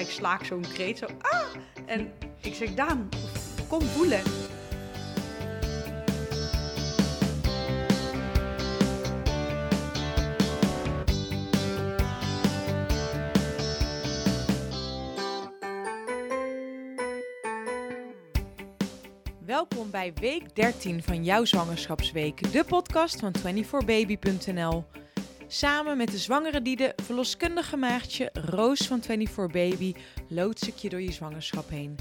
ik slaak zo'n kreet zo. Ah! En ik zeg, Daan, kom voelen. Welkom bij week 13 van jouw zwangerschapsweek, de podcast van 24baby.nl. Samen met de zwangere Diede, verloskundige maagdje Roos van 24baby, loods ik je door je zwangerschap heen.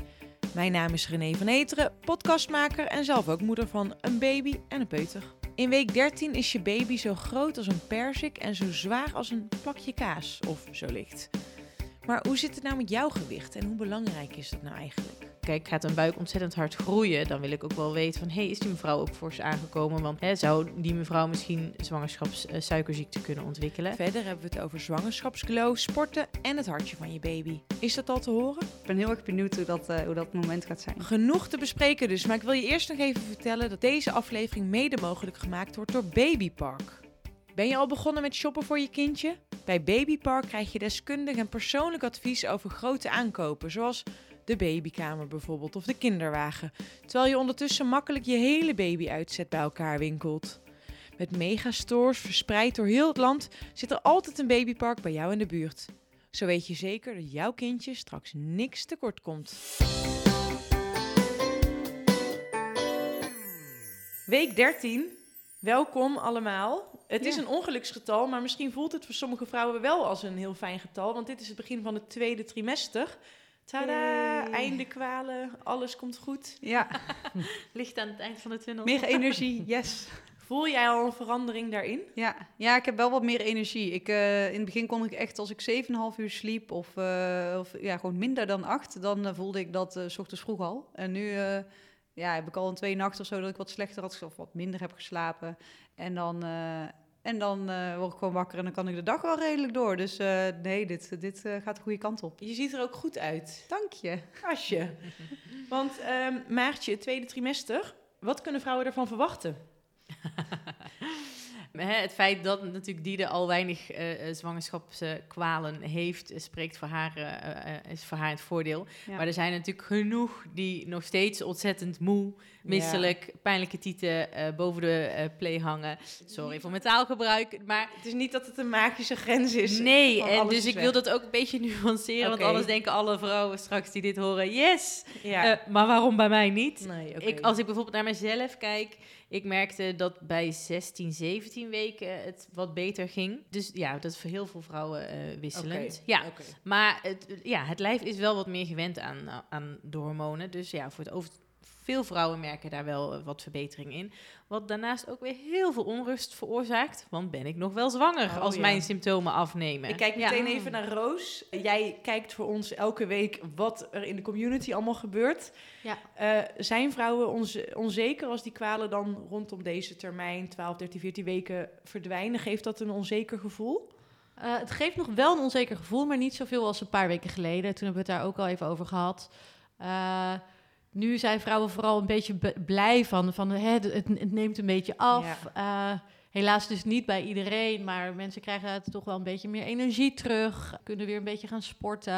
Mijn naam is René van Eteren, podcastmaker en zelf ook moeder van een baby en een peuter. In week 13 is je baby zo groot als een perzik en zo zwaar als een plakje kaas, of zo licht. Maar hoe zit het nou met jouw gewicht en hoe belangrijk is dat nou eigenlijk? Kijk, gaat een buik ontzettend hard groeien, dan wil ik ook wel weten van... hé, hey, is die mevrouw ook fors aangekomen? Want hè, zou die mevrouw misschien zwangerschapssuikerziekte kunnen ontwikkelen? Verder hebben we het over zwangerschapsglow, sporten en het hartje van je baby. Is dat al te horen? Ik ben heel erg benieuwd hoe dat, eh, hoe dat moment gaat zijn. Genoeg te bespreken dus, maar ik wil je eerst nog even vertellen... dat deze aflevering mede mogelijk gemaakt wordt door Babypark. Ben je al begonnen met shoppen voor je kindje? Bij Babypark krijg je deskundig en persoonlijk advies over grote aankopen, zoals de babykamer bijvoorbeeld of de kinderwagen, terwijl je ondertussen makkelijk je hele baby-uitzet bij elkaar winkelt. Met megastores verspreid door heel het land zit er altijd een babypark bij jou in de buurt. Zo weet je zeker dat jouw kindje straks niks tekort komt. Week 13. Welkom allemaal. Het is een ongeluksgetal, maar misschien voelt het voor sommige vrouwen wel als een heel fijn getal, want dit is het begin van het tweede trimester. Tada, einde kwalen, alles komt goed. Ja, Licht aan het eind van de tunnel. meer energie, yes. Voel jij al een verandering daarin? Ja, ja, ik heb wel wat meer energie. Ik, eh, in het begin kon ik echt, als ik 7,5 uur sliep of, eh, of ja, gewoon minder dan 8, dan eh, voelde ik dat s ochtends vroeg al. En nu ja, heb ik al een twee nachten of zo dat ik wat slechter had, of wat minder heb geslapen. En dan, en dan eh, word ik gewoon wakker en dan kan ik de dag wel redelijk door. Dus eh, nee, dit, dit eh, gaat de goede kant op. Je ziet er ook goed uit. Dank je. Asje. Want ehm maartje, tweede trimester, wat kunnen vrouwen ervan verwachten? Hè, het feit dat natuurlijk Diede al weinig eh, zwangerschapskwalen heeft, eh, spreekt voor haar, is voor haar het voordeel. Ja. Maar er zijn natuurlijk genoeg die nog steeds ontzettend moe, misselijk, pijnlijke tieten boven de play hangen. Sorry voor mijn taalgebruik, maar Het is niet dat het een magische grens is. nee. En dus ik wil dat ook een beetje nuanceren, want anders denken alle vrouwen straks die dit horen, yes, Ja. maar waarom bij mij niet? nee. Ik, als ik bijvoorbeeld naar mezelf kijk, ik merkte dat bij 16, 17 weken het wat beter ging. Dus ja, dat is voor heel veel vrouwen eh, wisselend. Ja, maar het, ja, het lijf is wel wat meer gewend aan, aan de hormonen. Dus ja, voor het over, veel vrouwen merken daar wel eh, wat verbetering in. Wat daarnaast ook weer heel veel onrust veroorzaakt. Want ben ik nog wel zwanger Oh, als ja. mijn symptomen afnemen? Ik kijk Ja. meteen even naar Roos. Jij kijkt voor ons elke week wat er in de community allemaal gebeurt. Ja. Eh, zijn vrouwen onze- onzeker als die kwalen dan rondom deze termijn, 12, 13, 14 weken, verdwijnen? Geeft dat een onzeker gevoel? Eh, het geeft nog wel een onzeker gevoel, maar niet zoveel als een paar weken geleden. Toen hebben we het daar ook al even over gehad. Eh, nu zijn vrouwen vooral een beetje be- blij van, van hè, het, het neemt een beetje af. Eh, helaas dus niet bij iedereen, maar mensen krijgen het toch wel een beetje meer energie terug. Kunnen weer een beetje gaan sporten.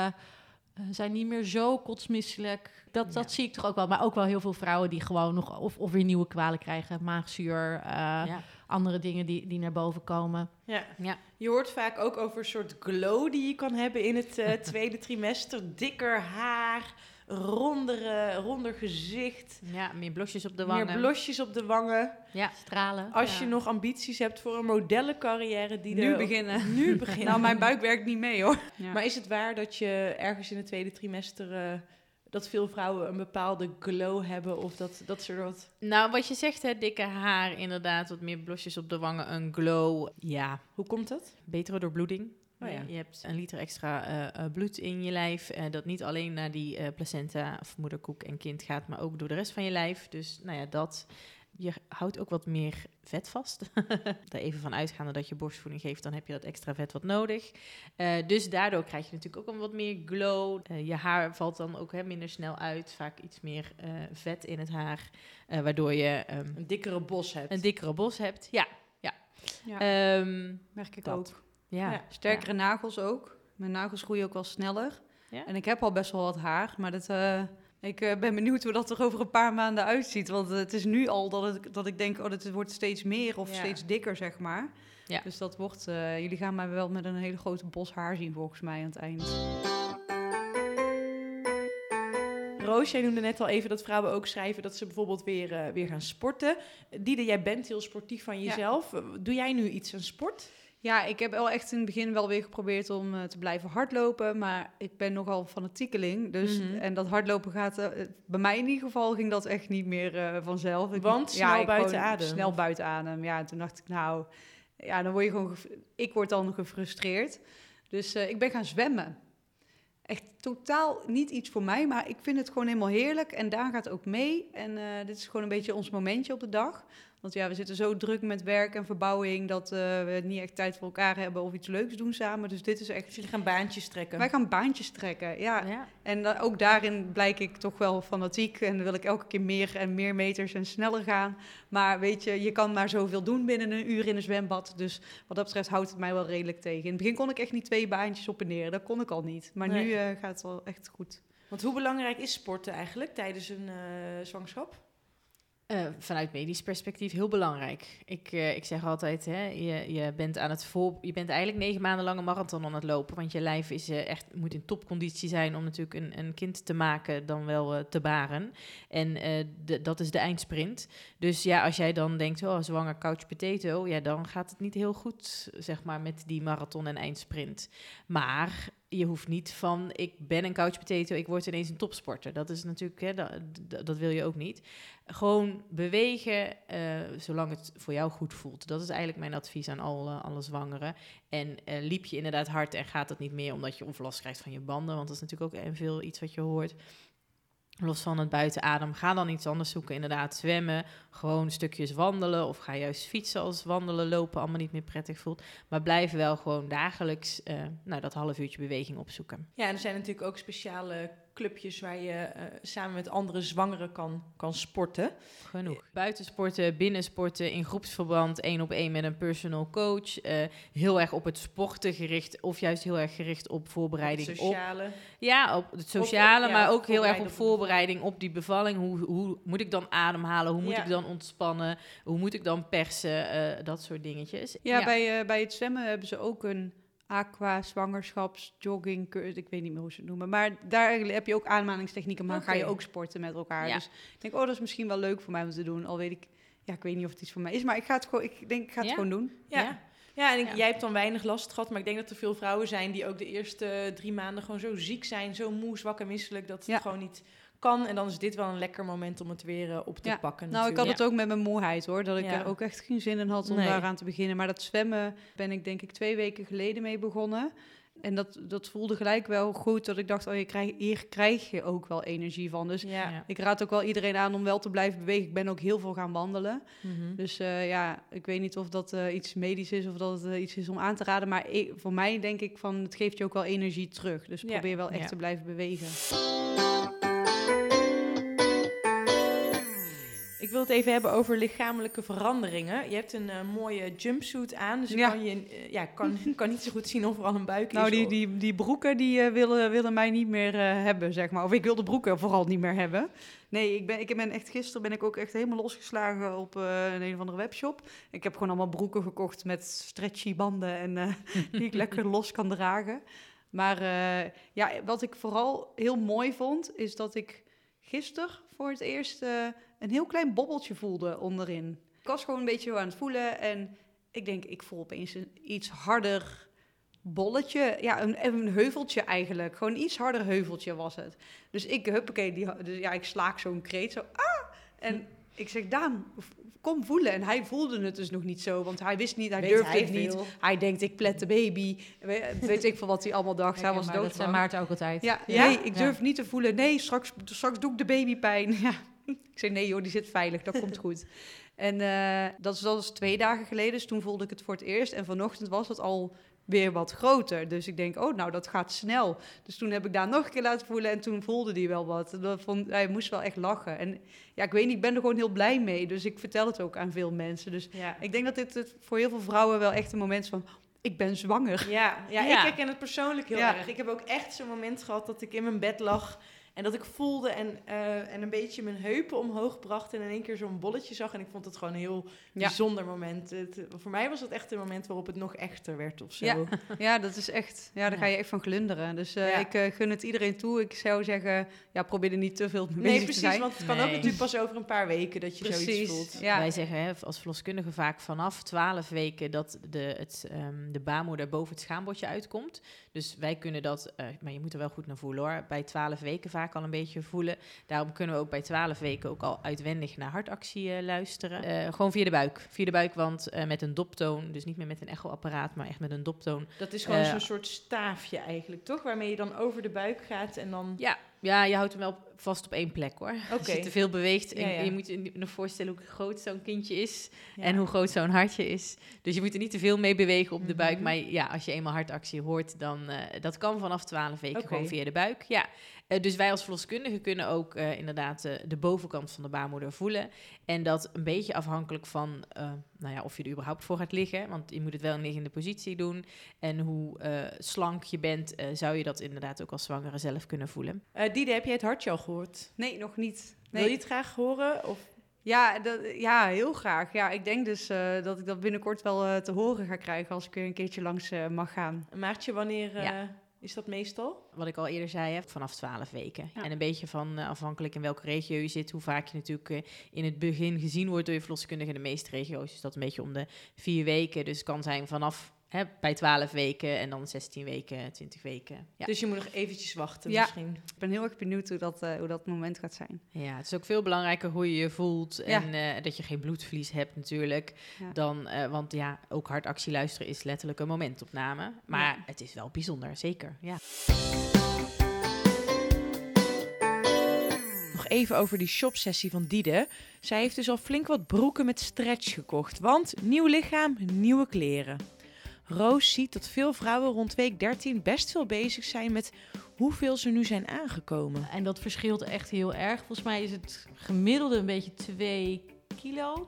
eh, zijn niet meer zo kotsmisselijk. Dat, dat zie ik toch ook wel. Maar ook wel heel veel vrouwen die gewoon nog of, of weer nieuwe kwalen krijgen. Maagzuur, eh, Ja. andere dingen die, die naar boven komen. Ja. Ja. Je hoort vaak ook over een soort glow die je kan hebben in het tweede trimester. Dikker haar, rondere, ronder gezicht, ja, meer blosjes op de wangen. meer blosjes op de wangen. Ja. Stralen. Als Ja. je nog ambities hebt voor een modellencarrière die Nu er beginnen. nu beginnen. Nou, mijn buik werkt niet mee hoor. Maar is het waar dat je ergens in het tweede trimester eh, dat veel vrouwen een bepaalde glow hebben of dat, dat ze wat. Nou, wat je zegt, hè, dikke haar, inderdaad, wat meer blosjes op de wangen, een glow. Ja, Hoe komt dat? betere doorbloeding. Oh ja. Je hebt een liter extra eh, eh, bloed in je lijf, eh, dat niet alleen naar die eh, placenta of moederkoek en kind gaat, maar ook door de rest van je lijf. Dus nou ja, dat. Je houdt ook wat meer vet vast. Daar even van uitgaande dat je borstvoeding geeft, dan heb je dat extra vet wat nodig. Eh, dus daardoor krijg je natuurlijk ook een wat meer glow. Eh, je haar valt dan ook hè, minder snel uit, vaak iets meer eh, vet in het haar, eh, waardoor je ehm, Een dikkere bos hebt. een dikkere bos hebt. Ja, ja. Ja, Ehm, merk ik dat. ook. Ja. Ja. Sterkere nagels ook. Mijn nagels groeien ook wel sneller. Ja? En ik heb al best wel wat haar, maar dat, eh, ik eh, ben benieuwd hoe dat er over een paar maanden uitziet. Want eh, het is nu al dat, het, dat ik denk, oh, het wordt steeds meer of Ja. steeds dikker, zeg maar. Ja. Dus dat wordt, eh, jullie gaan mij wel met een hele grote bos haar zien volgens mij aan het eind. Roos, jij noemde net al even dat vrouwen ook schrijven dat ze bijvoorbeeld weer, weer gaan sporten. Diede, jij bent heel sportief van Ja. jezelf. Doe jij nu iets aan sport? Ja, ik heb wel echt in het begin wel weer geprobeerd om eh, te blijven hardlopen. Maar ik ben nogal fanatiekeling. Dus, Mhm. En dat hardlopen gaat, eh, bij mij in ieder geval ging dat echt niet meer eh, vanzelf. Ik, Want snel ik buiten adem. Snel buiten adem. Ja, en toen dacht ik, nou, ja, dan word je gewoon, ik word dan gefrustreerd. Dus ik ben gaan zwemmen. Echt totaal niet iets voor mij, maar ik vind het gewoon helemaal heerlijk. En Daan gaat ook mee. En dit is gewoon een beetje ons momentje op de dag. Want ja, we zitten zo druk met werk en verbouwing dat eh, we niet echt tijd voor elkaar hebben of iets leuks doen samen. Dus dit is echt. Dus jullie gaan baantjes trekken. Wij gaan baantjes trekken, ja. Ja. En da- ook daarin blijk ik toch wel fanatiek en wil ik elke keer meer en meer meters en sneller gaan. Maar weet je, je kan maar zoveel doen binnen een uur in een zwembad. Dus wat dat betreft houdt het mij wel redelijk tegen. In het begin kon ik echt niet twee baantjes op en neer. Dat kon ik al niet. Maar Nee. nu eh, gaat het wel echt goed. Want hoe belangrijk is sporten eigenlijk tijdens een eh, zwangerschap? Eh, vanuit medisch perspectief heel belangrijk. Ik, eh, ik zeg altijd, hè, je, je, bent aan het voor, je bent eigenlijk negen maanden lang een marathon aan het lopen. Want je lijf is, eh, echt, moet in topconditie zijn om natuurlijk een, een kind te maken, dan wel te baren. En dat is de eindsprint. Dus ja, als jij dan denkt, oh, zwanger couch potato, ja, dan gaat het niet heel goed, zeg maar, met die marathon en eindsprint. Maar je hoeft niet van, ik ben een couch potato, ik word ineens een topsporter. Dat is natuurlijk, hè, dat, dat- dat wil je ook niet. Gewoon bewegen, eh, zolang het voor jou goed voelt. Dat is eigenlijk mijn advies aan alle, alle zwangeren. En eh, liep je inderdaad hard en gaat het niet meer omdat je of last krijgt van je banden, want dat is natuurlijk ook veel iets wat je hoort. Los van het buitenadem, ga dan iets anders zoeken. Inderdaad, zwemmen, gewoon stukjes wandelen of ga juist fietsen als wandelen, lopen allemaal niet meer prettig voelt. Maar blijf wel gewoon dagelijks eh, nou, dat half uurtje beweging opzoeken. Ja, er zijn natuurlijk ook speciale clubjes waar je eh, samen met andere zwangeren kan, kan sporten. Genoeg. Buitensporten, binnensporten, in groepsverband, één op één met een personal coach. eh, heel erg op het sporten gericht of juist heel erg gericht op voorbereiding op Sociale. Ja, op het sociale, ja, maar ook heel erg op voorbereiding op die bevalling. Hoe, hoe moet ik dan ademhalen? Hoe moet Ja. ik dan ontspannen? Hoe moet ik dan persen? Eh, dat soort dingetjes. Ja, Bij, eh, bij het zwemmen hebben ze ook een aqua, zwangerschaps, jogging, ik weet niet meer hoe ze het noemen. Maar daar heb je ook aanmalingstechnieken, maar dan ga je ook sporten met elkaar. Ja. Dus ik denk, oh, dat is misschien wel leuk voor mij om te doen. Al weet ik, ja, ik weet niet of het iets voor mij is, maar ik ga het gewoon, ik denk, ik ga het Ja. gewoon doen. Ja. Ja. Ja, en ik- Ja. jij hebt dan weinig last gehad, maar ik denk dat er veel vrouwen zijn die ook de eerste drie maanden gewoon zo ziek zijn, zo moe, zwak en misselijk, dat het Ja. gewoon niet kan. En dan is dit wel een lekker moment om het weer eh, op te Ja. pakken. Nou, ik had natuurlijk. het ook met mijn moeheid hoor, dat ik Ja. er ook echt geen zin in had om Nee. daaraan te beginnen. Maar dat zwemmen ben ik denk ik twee weken geleden mee begonnen. En dat, dat voelde gelijk wel goed, dat ik dacht, oh, je krijg, hier krijg je ook wel energie van. Dus Ja. Ik raad ook wel iedereen aan om wel te blijven bewegen. Ik ben ook heel veel gaan wandelen. Mhm. Dus eh, ja, ik weet niet of dat eh, iets medisch is of dat het iets is om aan te raden. Maar ik- voor mij denk ik van, het geeft je ook wel energie terug. Dus Ja. probeer wel echt Ja. te blijven bewegen. Ik wil het even hebben over lichamelijke veranderingen. Je hebt een eh, mooie jumpsuit aan, dus ik Ja. kan, je, eh, ja, kan, kan niet zo goed zien of er al een buik Nou, is. die, of- die, die broeken die eh, willen, willen mij niet meer hebben, zeg maar. Of ik wil de broeken vooral niet meer hebben. Nee, ik ben, ik ben echt, gisteren ben ik ook echt helemaal losgeslagen op een, een of andere webshop. Ik heb gewoon allemaal broeken gekocht met stretchy banden en die ik lekker los kan dragen. Maar ja, wat ik vooral heel mooi vond, is dat ik gisteren voor het eerst een heel klein bobbeltje voelde onderin. Ik was gewoon een beetje zo aan het voelen en ik denk, ik voel opeens een iets harder bolletje. Ja, een, een heuveltje eigenlijk. Gewoon een iets harder heuveltje was het. Dus ik, huppakee, die, dus ja, ik slaak zo'n kreet zo, ah! En ik zeg, Daan, kom voelen. En hij voelde het dus nog niet zo, want hij wist niet, hij Weet durfde hij het niet. veel. Hij denkt, ik plet de baby. Weet, weet ik veel wat hij allemaal dacht. hij was maar dat dood. zijn Maarten ook altijd. Ja, Ja? nee, ik durf niet te voelen. Nee, straks, straks doe ik de baby pijn. Ja. Ik zei, nee joh, die zit veilig, dat komt goed. En eh, dat, is, dat was twee dagen geleden, dus toen voelde ik het voor het eerst. En vanochtend was het al weer wat groter. Dus ik denk, oh, nou, dat gaat snel. Dus toen heb ik daar nog een keer laten voelen en toen voelde hij wel wat. Dat vond, hij moest wel echt lachen. En ja, ik weet niet, ik ben er gewoon heel blij mee. Dus ik vertel het ook aan veel mensen. Dus Ja. ik denk dat dit het voor heel veel vrouwen wel echt een moment is van... ik ben zwanger. Ja, ja, Ja. ik herken het persoonlijk heel Ja. erg. Ik heb ook echt zo'n moment gehad dat ik in mijn bed lag en dat ik voelde en, eh, en een beetje mijn heupen omhoog bracht en in één keer zo'n bolletje zag. En ik vond het gewoon een heel Ja. bijzonder moment. Het, voor mij was het echt een moment waarop het nog echter werd of zo. Ja. Ja, dat is echt. Ja, daar Ja. ga je echt van glunderen. Dus eh, Ja. ik eh, gun het iedereen toe. Ik zou zeggen, ja, probeer er niet te veel mee Nee, bezig te precies, zijn. want het kan ook Nee. natuurlijk pas over een paar weken dat je zoiets voelt. Ja. Wij zeggen hè, als verloskundige vaak vanaf 12 weken dat de, het, ehm, de baarmoeder boven het schaambordje uitkomt. Dus wij kunnen dat, eh, maar je moet er wel goed naar voelen hoor, bij 12 weken vaak al een beetje voelen. Daarom kunnen we ook bij 12 weken ook al uitwendig naar hartactie eh, luisteren. Eh, gewoon via de buik. Via de buik, want met een doptoon, dus niet meer met een echoapparaat, maar echt met een doptoon. Dat is gewoon zo'n soort staafje eigenlijk, toch? Waarmee je dan over de buik gaat en dan... Ja, ja je houdt hem wel vast op één plek hoor. Als Oké. je te veel beweegt, en Ja, ja. je moet je nog voorstellen hoe groot zo'n kindje is. Ja. En hoe groot zo'n hartje is. Dus je moet er niet te veel mee bewegen op de buik. Mhm. Maar ja, als je eenmaal hartactie hoort, dan uh, dat kan vanaf 12 weken gewoon via de buik. Ja. Uh, dus wij als verloskundigen kunnen ook uh, inderdaad de bovenkant van de baarmoeder voelen. En dat een beetje afhankelijk van nou ja, of je er überhaupt voor gaat liggen. Want je moet het wel in liggende positie doen. En hoe slank je bent, zou je dat inderdaad ook als zwangere zelf kunnen voelen. Uh, Diede, heb jij het hartje al gehoord? Nee, nog niet. Nee. Wil je het graag horen? Of? Ja, dat, ja, heel graag. Ja, ik denk dus uh, dat ik dat binnenkort wel uh, te horen ga krijgen als ik er een keertje langs uh, mag gaan. Maartje, wanneer Ja. is dat meestal? Wat ik al eerder zei, hè, vanaf 12 weken. Ja. En een beetje van afhankelijk in welke regio je zit, hoe vaak je natuurlijk in het begin gezien wordt door je verloskundige. In de meeste regio's is dat een beetje om de vier weken. Dus het kan zijn vanaf Hè, bij 12 weken en dan 16 weken, 20 weken. Ja. Dus je moet nog eventjes wachten Ja. misschien. Ik ben heel erg benieuwd hoe dat, uh, hoe dat moment gaat zijn. ja, het is ook veel belangrijker hoe je je voelt Ja. en uh, dat je geen bloedverlies hebt natuurlijk. Ja. Dan, uh, want ja, ook hartactie luisteren is letterlijk een momentopname. Maar Ja. het is wel bijzonder, zeker. Ja. Nog even over die shopsessie van Diede. Zij heeft dus al flink wat broeken met stretch gekocht. Want nieuw lichaam, nieuwe kleren. Roos ziet dat veel vrouwen rond week 13 best veel bezig zijn met hoeveel ze nu zijn aangekomen. En dat verschilt echt heel erg. Volgens mij is het gemiddelde een beetje 2 kilo.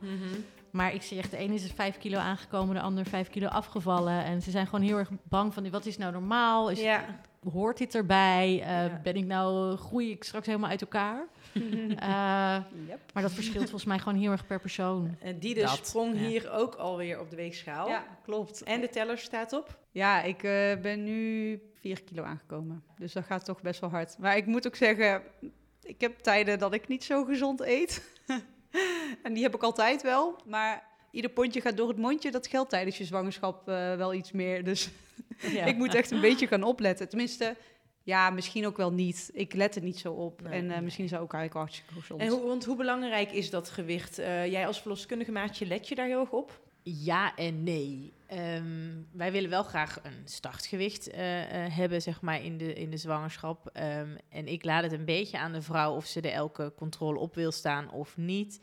Maar ik zie echt, de ene is het 5 kilo aangekomen, de ander 5 kilo afgevallen. En ze zijn gewoon heel erg bang van, wat is nou normaal? Is, Ja, Hoort dit erbij? Uh, Ja. Ben ik nou, groei ik straks helemaal uit elkaar? Uh, Yep. maar dat verschilt volgens mij gewoon heel erg per persoon. en Diede Dat, sprong ja. hier ook alweer op de weegschaal. Ja, klopt. En de teller staat op. Ja, ik eh, ben nu 4 kilo aangekomen. Dus dat gaat toch best wel hard. Maar ik moet ook zeggen, ik heb tijden dat ik niet zo gezond eet. en die heb ik altijd wel. Maar ieder pondje gaat door het mondje. Dat geldt tijdens je zwangerschap eh, wel iets meer. Dus Ja. ik moet echt een beetje gaan opletten. Tenminste, ja, misschien ook wel niet. Ik let er niet zo op. Nee. en eh, misschien zou ook eigenlijk hartstikke gezond. En hoe, want hoe belangrijk is dat gewicht? Eh, jij als verloskundige maatje, let je daar heel erg op? Ja en nee. Ehm, wij willen wel graag een startgewicht eh, eh, hebben, zeg maar, in de, in de zwangerschap. Ehm, en ik laat het een beetje aan de vrouw of ze er elke controle op wil staan of niet.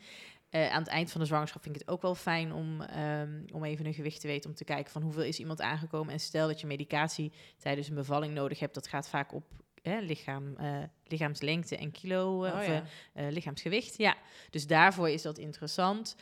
Eh, aan het eind van de zwangerschap vind ik het ook wel fijn om, ehm, om even een gewicht te weten. Om te kijken van hoeveel is iemand aangekomen. En stel dat je medicatie tijdens een bevalling nodig hebt. Dat gaat vaak op hè, lichaam, eh, lichaamslengte en kilo eh, Oh of ja. eh, lichaamsgewicht. Ja, dus daarvoor is dat interessant.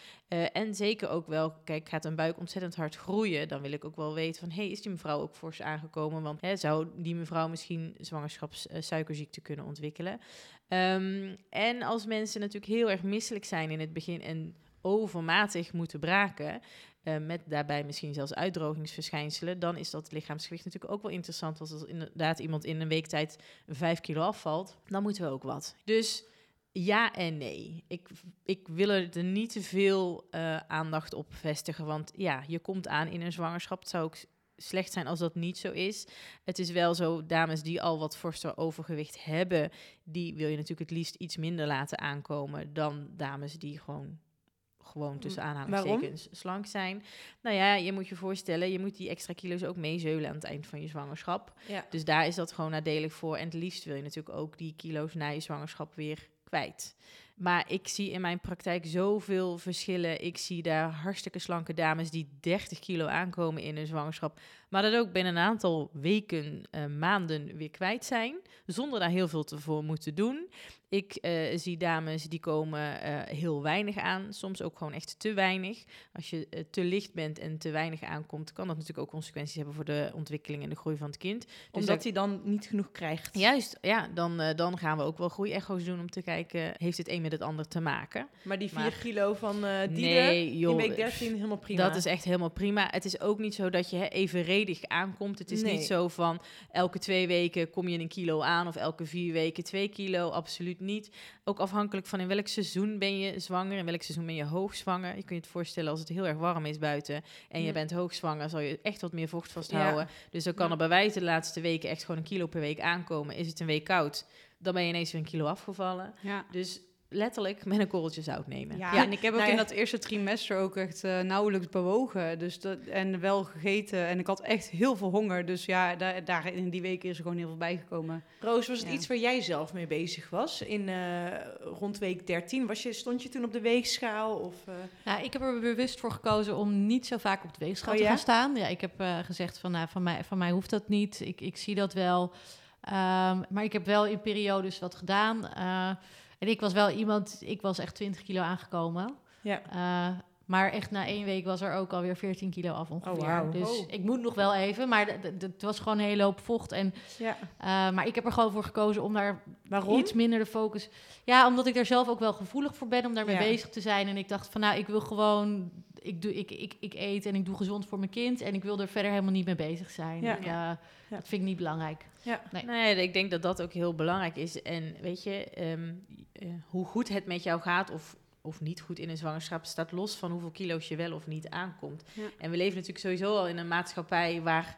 En zeker ook wel, kijk, gaat een buik ontzettend hard groeien, dan wil ik ook wel weten van, hey, is die mevrouw ook fors aangekomen? Want hè, zou die mevrouw misschien zwangerschapssuikerziekte kunnen ontwikkelen? Ehm, en als mensen natuurlijk heel erg misselijk zijn in het begin en overmatig moeten braken, eh, met daarbij misschien zelfs uitdrogingsverschijnselen, dan is dat lichaamsgewicht natuurlijk ook wel interessant. Als inderdaad iemand in een week tijd 5 kilo afvalt, dan moeten we ook wat. Dus ja en nee. Ik, ik wil er niet te veel eh, aandacht op vestigen. Want ja, je komt aan in een zwangerschap. Het zou ook slecht zijn als dat niet zo is. Het is wel zo, dames die al wat forser overgewicht hebben, die wil je natuurlijk het liefst iets minder laten aankomen dan dames die gewoon gewoon tussen aanhalingstekens slank zijn. Nou ja, je moet je voorstellen, je moet die extra kilo's ook meezeulen aan het eind van je zwangerschap. Ja. Dus daar is dat gewoon nadelig voor. En het liefst wil je natuurlijk ook die kilo's na je zwangerschap weer kwijt. Maar ik zie in mijn praktijk zoveel verschillen. Ik zie daar hartstikke slanke dames die 30 kilo aankomen in hun zwangerschap. Maar dat ook binnen een aantal weken, uh, maanden weer kwijt zijn. Zonder daar heel veel te voor moeten doen. Ik uh, zie dames die komen uh, heel weinig aan, soms ook gewoon echt te weinig. Als je te licht bent en te weinig aankomt, kan dat natuurlijk ook consequenties hebben voor de ontwikkeling en de groei van het kind. Dus Omdat hij dan niet genoeg krijgt. Juist, ja, dan, dan gaan we ook wel groeiecho's doen om te kijken, heeft het een met het ander te maken. Maar die 4 kilo van die nee, joh, in week 13 helemaal prima. Dat is echt helemaal prima. Het is ook niet zo dat je hè, evenredig aankomt. Het is Nee. niet zo van elke twee weken kom je een kilo aan of elke vier weken twee kilo. Absoluut niet. Ook afhankelijk van in welk seizoen ben je zwanger, in welk seizoen ben je hoogzwanger. Je kunt je het voorstellen als het heel erg warm is buiten en je Ja. bent hoogzwanger, zal je echt wat meer vocht vasthouden. Dus dan kan er bij wijze de laatste weken echt gewoon een kilo per week aankomen. Is het een week koud, dan ben je ineens weer een kilo afgevallen. Ja. Dus letterlijk met een korreltje zout nemen. Ja, Ja, en ik heb ook nou in dat eerste trimester ook echt eh, nauwelijks bewogen. Dus dat, en wel gegeten. En ik had echt heel veel honger. Dus ja, daar, daar in die weken is er gewoon heel veel bijgekomen. Roos, was het Ja. iets waar jij zelf mee bezig was? In eh, rond week 13, was je, stond je toen op de weegschaal? Of, eh, Nou, ik heb er bewust voor gekozen om niet zo vaak op de weegschaal Oh te ja? gaan staan. Ja, ik heb eh, gezegd van, nou, van, mij, van mij hoeft dat niet. Ik, ik zie dat wel. Ehm, maar ik heb wel in periodes wat gedaan. En ik was wel iemand, ik was echt 20 kilo aangekomen. ja. Eh, maar echt na één week was er ook alweer 14 kilo af ongeveer. wauw. Dus Oh. ik moet nog wel even. Maar het was gewoon een hele hoop vocht. En, ja. eh, maar ik heb er gewoon voor gekozen om daar Waarom? iets minder de focus. Ja, omdat ik daar zelf ook wel gevoelig voor ben om daarmee Ja. bezig te zijn. En ik dacht van nou, ik wil gewoon. Ik, doe, ik, ik, ik eet en ik doe gezond voor mijn kind. En ik wil er verder helemaal niet mee bezig zijn. Ja. Ik, eh, Dat vind ik niet belangrijk. Ja. Nee. Nee, ik denk dat dat ook heel belangrijk is. En weet je, ehm, eh, hoe goed het met jou gaat of, of niet goed in een zwangerschap staat los van hoeveel kilo's je wel of niet aankomt. Ja. En we leven natuurlijk sowieso al in een maatschappij waar,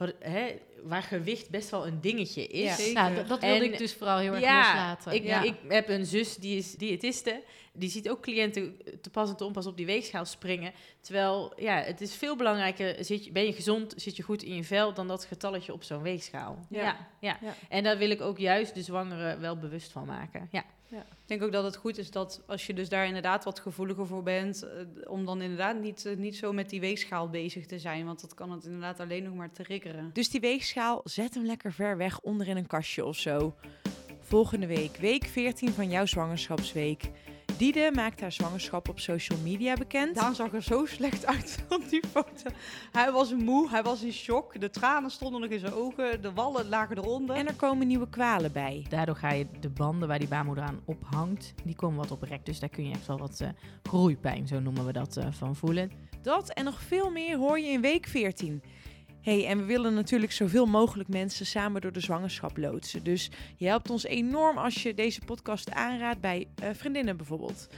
waar, hè, waar gewicht best wel een dingetje is. Ja. Nou, dat, dat wilde En- ik dus vooral heel erg Ja, loslaten. Ik, ja. ik heb een zus die is diëtiste. Die ziet ook cliënten te pas en te onpas op die weegschaal springen. Terwijl, ja, het is veel belangrijker. Zit je, ben je gezond, zit je goed in je vel... dan dat getalletje op zo'n weegschaal. Ja. Ja. Ja, Ja. En daar wil ik ook juist de zwangeren wel bewust van maken. Ja. Ik denk ook dat het goed is dat als je dus daar inderdaad wat gevoeliger voor bent, eh, om dan inderdaad niet, eh, niet zo met die weegschaal bezig te zijn. Want dat kan het inderdaad alleen nog maar triggeren. Dus die weegschaal, zet hem lekker ver weg onder in een kastje of zo. Volgende week, week 14 van jouw zwangerschapsweek. Diede maakt haar zwangerschap op social media bekend. Daan zag er zo slecht uit op die foto. Hij was moe, hij was in shock. De tranen stonden nog in zijn ogen, de wallen lagen eronder. En er komen nieuwe kwalen bij. Daardoor ga je de banden waar die baarmoeder aan ophangt... die komen wat oprekt. Dus daar kun je echt wel wat eh, groeipijn, zo noemen we dat, eh, van voelen. Dat en nog veel meer hoor je in week 14. Hey, en we willen natuurlijk zoveel mogelijk mensen samen door de zwangerschap loodsen. Dus je helpt ons enorm als je deze podcast aanraadt bij eh, vriendinnen bijvoorbeeld.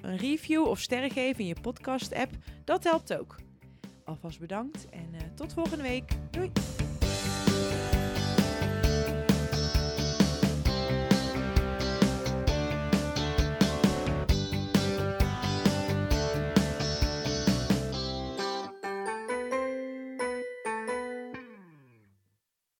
Een review of sterren geven in je podcast-app, dat helpt ook. Alvast bedankt en eh, tot volgende week. Doei!